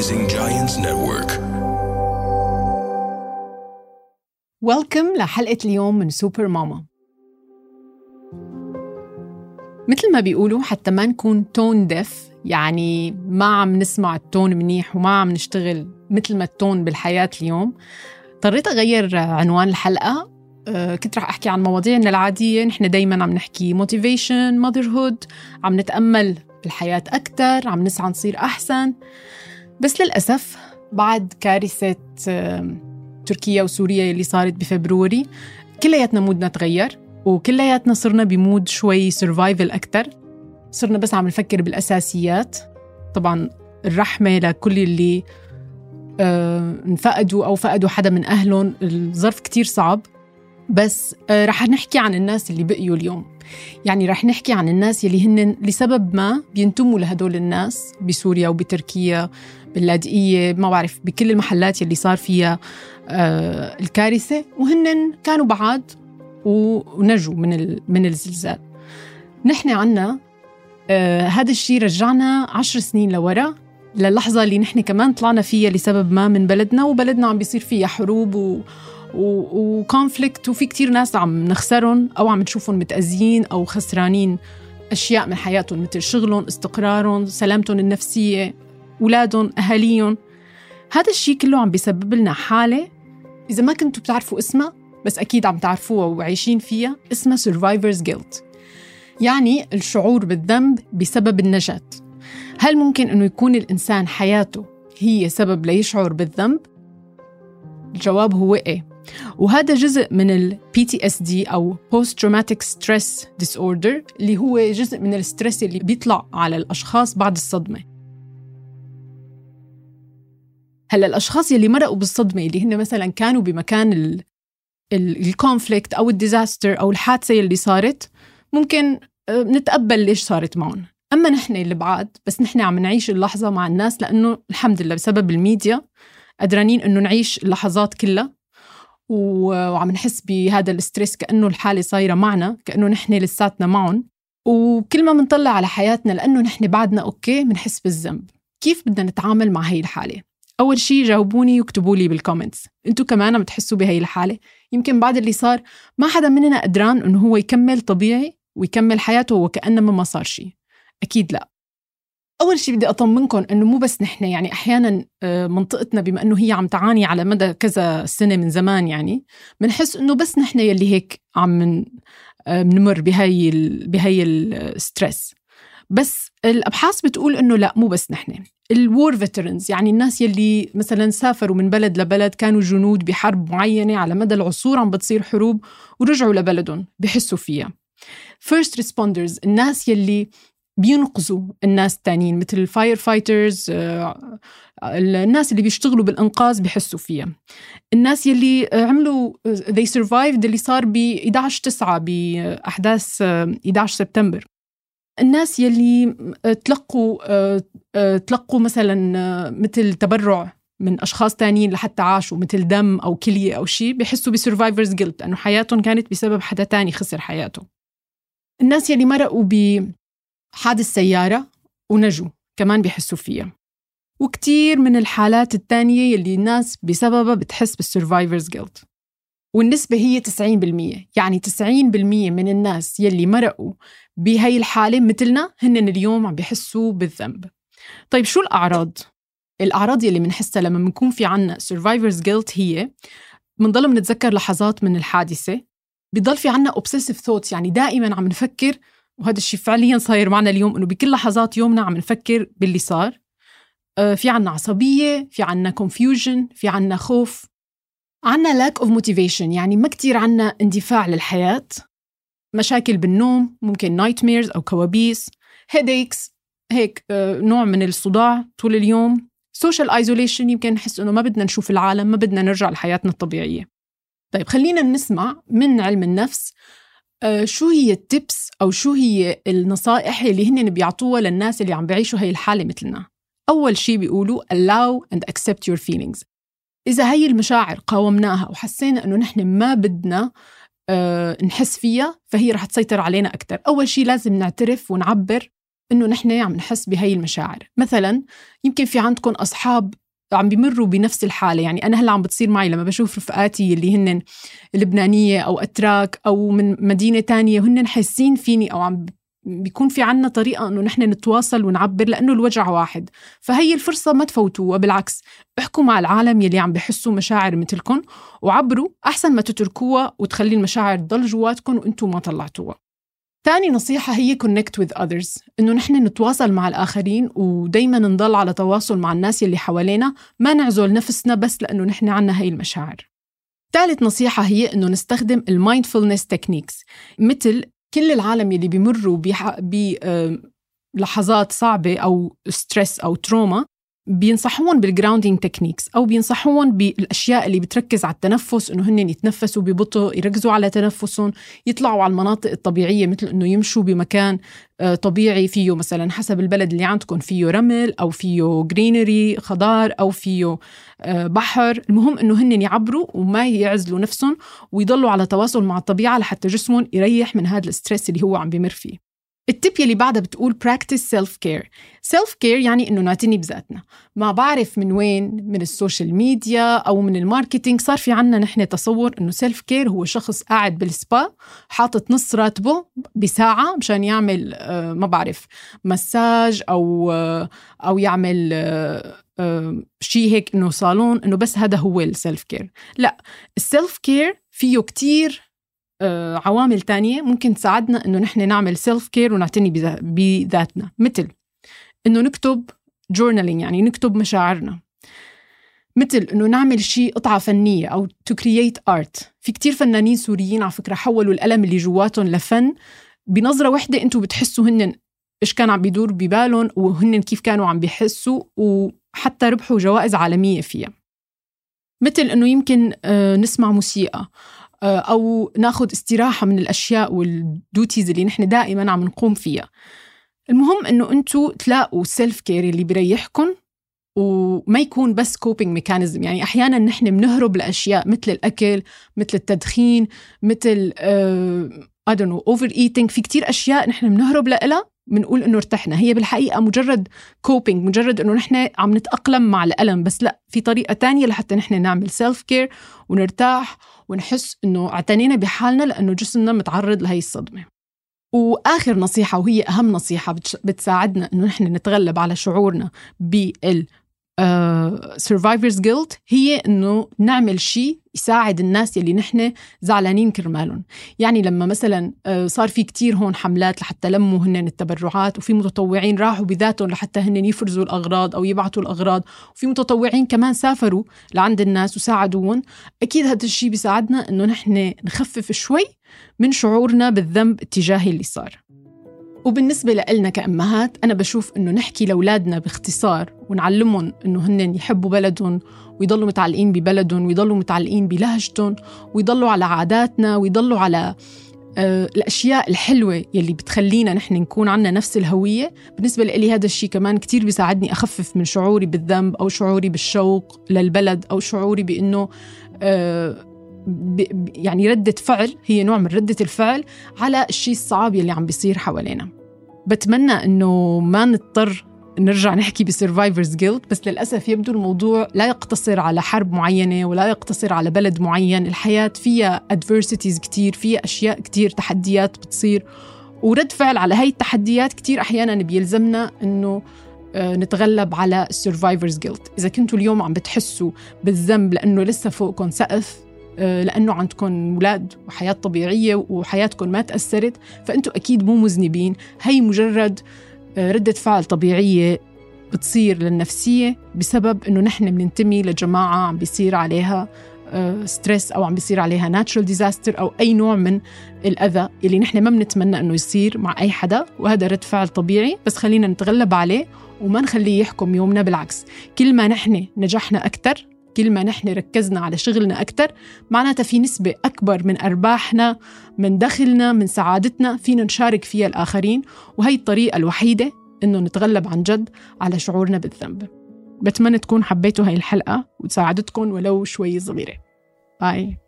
Rising Giants Network. Welcome لحلقة اليوم من سوبر ماما مثل ما بيقولوا حتى ما نكون tone deaf يعني ما عم نسمع ال tone منيح وما عم نشتغل مثل ما ال tone بالحياة اليوم. اضطريت أغير عنوان الحلقة. آه، كنت رح أحكي عن مواضيعنا العادية. نحن دايما عم نحكي motivation motherhood عم نتأمل بالحياة أكثر عم نسعى نصير أحسن. بس للأسف بعد كارثة تركيا وسوريا اللي صارت ب February كلياتنا mood نا تغير وكلياتنا صرنا ب mood شوي survival أكثر صرنا بس عم نفكر بالأساسيات. طبعا الرحمة لكل اللي آه، انفقدوا أو فقدوا حدا من أهلهم الظرف كتير صعب. بس آه، رح نحكي عن الناس اللي بقيوا اليوم. يعني رح نحكي عن الناس اللي هن لسبب ما بينتموا لهدول الناس بسوريا وبتركيا باللاذقية ما بعرف بكل المحلات اللي صار فيها آه الكارثة. وهن كانوا بعاد ونجوا من من الزلزال. نحن عنا آه هذا الشيء رجعنا عشر سنين لورا للحظة اللي نحن كمان طلعنا فيها لسبب ما من بلدنا وبلدنا عم بيصير فيها حروب و وكونفليكت وفي كتير ناس عم نخسرهم أو عم نشوفهم متأذيين أو خسرانين أشياء من حياتهم مثل شغلهم استقرارهم سلامتهم النفسية أولادهم أهاليهم. هذا الشيء كله عم بيسبب لنا حالة إذا ما كنتوا بتعرفوا اسمها بس أكيد عم تعرفوها وعايشين فيها اسمها survivor's guilt. يعني الشعور بالذنب بسبب النجاة. هل ممكن أنه يكون الإنسان حياته هي سبب ليشعر بالذنب؟ الجواب هو إيه. وهذا جزء من ال PTSD أو Post Traumatic Stress Disorder اللي هو جزء من ال stress اللي بيطلع على الأشخاص بعد الصدمة. هلا الأشخاص يلي مرقوا بالصدمة اللي هن مثلا كانوا بمكان ال conflict أو ال disaster أو الحادثة يلي صارت ممكن آه، نتقبل ليش صارت معهم. أما نحن اللي بعاد بس نحن عم نعيش اللحظة مع الناس لأنه الحمد لله بسبب الميديا قدرانين إنه نعيش اللحظات كلها. وعم نحس بهذا ال stress كأنه الحالة صايرة معنا كأنه نحن لساتنا معهم. وكل ما بنطلع على حياتنا لأنه نحن بعدنا okay بنحس بالذنب. كيف بدنا نتعامل مع هي الحالة؟ أول شيء جاوبوني واكتبوا لي بال comments أنتوا كمان عم تحسوا بهي الحالة. يمكن بعد اللي صار ما حدا مننا قدران إنه هو يكمل طبيعي ويكمل حياته وكأنما ما صار شيء أكيد لا. أول شيء بدي اطمنكم إنه مو بس نحن يعني أحيانا آه، منطقتنا بما إنه هي عم تعاني على مدى كذا سنة من زمان يعني بنحس إنه بس نحن يلي هيك عم من بنمر بهي بهي ال stress بس الأبحاث بتقول إنه لا مو بس نحن. ال war veterans يعني الناس يلي مثلا سافروا من بلد لبلد كانوا جنود بحرب معينة على مدى العصور عم بتصير حروب ورجعوا لبلدهم بحسوا فيها. First responders الناس يلي بينقذوا الناس التانيين مثل ال firefighters آه، الناس اللي بيشتغلوا بالإنقاذ بحسوا فيها. الناس يلي عملوا آه، they survived اللي صار ب 11 9 بأحداث 11 آه، سبتمبر. الناس يلي تلقوا تلقوا مثلا مثل تبرع من أشخاص تانيين لحتى عاشوا مثل دم أو كلية أو شيء بحسوا ب survivor's guilt لأنه حياتهم كانت بسبب حدا تاني خسر حياته الناس يلي مرقوا ب حادث سيارة ونجوا كمان بيحسوا فيها. وكتير من الحالات الثانية يلي الناس بسببها بتحس بال survivor's guilt والنسبة هي 90% يعني 90% من الناس يلي مرقوا بهي الحالة مثلنا هن اليوم عم بيحسوا بالذنب. طيب شو الأعراض؟ الأعراض يلي بنحسها لما بنكون في عنا survivor's guilt هي بنضل بنتذكر لحظات من الحادثة بضل في عنا obsessive thoughts. يعني دائما عم نفكر وهذا الشيء فعليا صاير معنا اليوم إنه بكل لحظات يومنا عم نفكر باللي صار. آه، في عنا عصبية في عنا confusion في عنا خوف عنا lack of motivation. يعني ما كتير عنا اندفاع للحياة. مشاكل بالنوم ممكن nightmares أو كوابيس headaches هيك آه، نوع من الصداع طول اليوم. social isolation يمكن نحس إنه ما بدنا نشوف العالم ما بدنا نرجع لحياتنا الطبيعية. طيب خلينا نسمع من علم النفس شو هي التبس أو شو هي النصائح اللي هن بيعطوها للناس اللي عم بيعيشوا هي الحالة مثلنا؟ أول شيء بيقولوا allow and accept your feelings. إذا هي المشاعر قاومناها وحسينا أنه نحن ما بدنا أه نحس فيها فهي رح تسيطر علينا أكثر أول شيء لازم نعترف ونعبر إنه نحن عم نحس بهي المشاعر. مثلا يمكن في عندكم أصحاب عم بيمروا بنفس الحالة. يعني أنا هلأ عم بتصير معي لما بشوف رفقاتي اللي هن لبنانية أو أتراك أو من مدينة تانية وهن حاسين فيني أو عم بيكون في عنا طريقة أنه نحن نتواصل ونعبر لأنه الوجع واحد. فهي الفرصة ما تفوتوها بالعكس احكوا مع العالم يلي عم بحسوا مشاعر مثلكم وعبروا أحسن ما تتركوها وتخلي المشاعر تضل جواتكم وأنتم ما طلعتوها. تاني نصيحة هي connect with others. إنه نحن نتواصل مع الآخرين ودايما نضل على تواصل مع الناس يلي حوالينا ما نعزل نفسنا بس لأنه نحن عنا هاي المشاعر. ثالث نصيحة هي إنه نستخدم ال mindfulness techniques مثل كل العالم يلي بيمروا بلحظات صعبة أو stress أو trauma بينصحون بال grounding techniques أو بينصحون بالأشياء اللي بتركز على التنفس إنه هن يتنفسوا ببطء يركزوا على تنفسهم يطلعوا على المناطق الطبيعية مثل إنه يمشوا بمكان آه، طبيعي فيه مثلا حسب البلد اللي عندكم فيه رمل أو فيه greenery خضار أو فيه آه، بحر. المهم إنه هن يعبروا وما يعزلوا نفسهم ويضلوا على تواصل مع الطبيعة لحتى جسمهم يريح من هذا ال stress اللي هو عم بمر فيه. ال tip يلي بعدها بتقول practice self care self care يعني إنه نعتني بذاتنا. ما بعرف من وين من ال social media أو من ال marketing. صار في عنا نحن تصور إنه self care هو شخص قاعد بالسبا حاطط نص راتبه بساعة مشان يعمل آه، ما بعرف مساج أو آه، أو يعمل آه، شيء هيك إنه صالون إنه بس هذا هو ال self care لا ال self care فيه كتير عوامل تانية ممكن تساعدنا إنه نحن نعمل self care ونعتني بذاتنا. مثل إنه نكتب journaling يعني نكتب مشاعرنا. مثل إنه نعمل شيء قطعة فنية أو to create art في كتير فنانين سوريين على فكرة حولوا الألم اللي جواتهم لفن بنظرة وحدة أنتم بتحسوا هن إيش كان عم بيدور ببالهم وهن كيف كانوا عم بيحسوا وحتى ربحوا جوائز عالمية فيها. مثل إنه يمكن آه، نسمع موسيقى. آه، أو ناخذ استراحة من الأشياء وال duties اللي نحن دائما عم نقوم فيها. المهم إنه أنتم تلاقوا self care اللي بيريحكم وما يكون بس coping mechanism يعني أحيانا نحن بنهرب لأشياء مثل الأكل مثل التدخين مثل don't know overeating في كتير أشياء نحن بنهرب لها بنقول إنه ارتحنا. هي بالحقيقة مجرد coping مجرد إنه نحن عم نتأقلم مع الألم. بس لا في طريقة تانية لحتى نحن نعمل self care ونرتاح ونحس إنه اعتنينا بحالنا لأنه جسمنا متعرض لهي الصدمة. وآخر نصيحة وهي أهم نصيحة بتساعدنا إنه نحن نتغلب على شعورنا بال سرفايفرز uh, جيلت هي إنه نعمل شيء يساعد الناس يلي نحن زعلانين كرمالهم. يعني لما مثلا uh, صار في كتير هون حملات لحتى لموا هن التبرعات وفي متطوعين راحوا بذاتهم لحتى هن يفرزوا الأغراض أو يبعثوا الأغراض. وفي متطوعين كمان سافروا لعند الناس وساعدوهم. أكيد هذا الشيء بيساعدنا إنه نحن نخفف شوي من شعورنا بالذنب اتجاه اللي صار. وبالنسبة لنا كأمهات أنا بشوف إنه نحكي لأولادنا باختصار ونعلمهم إنه هن يحبوا بلدهم ويضلوا متعلقين ببلدهم ويضلوا متعلقين بلهجتهم ويضلوا على عاداتنا ويضلوا على آه الأشياء الحلوة يلي بتخلينا نحن نكون عنا نفس الهوية. بالنسبة لي هذا الشيء كمان كتير بيساعدني أخفف من شعوري بالذنب أو شعوري بالشوق للبلد أو شعوري بأنه آه يعني ردة فعل هي نوع من ردة الفعل على الشيء الصعب يلي عم بيصير حوالينا. بتمنى إنه ما نضطر نرجع نحكي ب survivor's guilt بس للأسف يبدو الموضوع لا يقتصر على حرب معينة ولا يقتصر على بلد معين. الحياة فيها adversities كتير فيها أشياء كتير تحديات بتصير. ورد فعل على هاي التحديات كتير أحيانا بيلزمنا أنه آه، نتغلب على ال survivor's guilt إذا كنتوا اليوم عم بتحسوا بالذنب لأنه لسه فوقكم سقف لأنه عندكم أولاد وحياة طبيعية وحياتكم ما تأثرت فانتم أكيد مو مذنبين. هي مجرد آه، ردة فعل طبيعية بتصير للنفسية بسبب إنه نحن بننتمي لجماعة عم بيصير عليها stress آه، أو عم بيصير عليها natural disaster أو أي نوع من الأذى اللي نحن ما بنتمنى إنه يصير مع أي حدا وهذا رد فعل طبيعي. بس خلينا نتغلب عليه وما نخليه يحكم يومنا بالعكس. كل ما نحن نجحنا أكثر كل ما نحن ركزنا على شغلنا أكثر معناتها في نسبة أكبر من أرباحنا من دخلنا من سعادتنا فينا نشارك فيها الآخرين وهي الطريقة الوحيدة إنه نتغلب عن جد على شعورنا بالذنب. بتمنى تكون حبيتوا هاي الحلقة وتساعدتكم ولو شوي صغيرة. باي.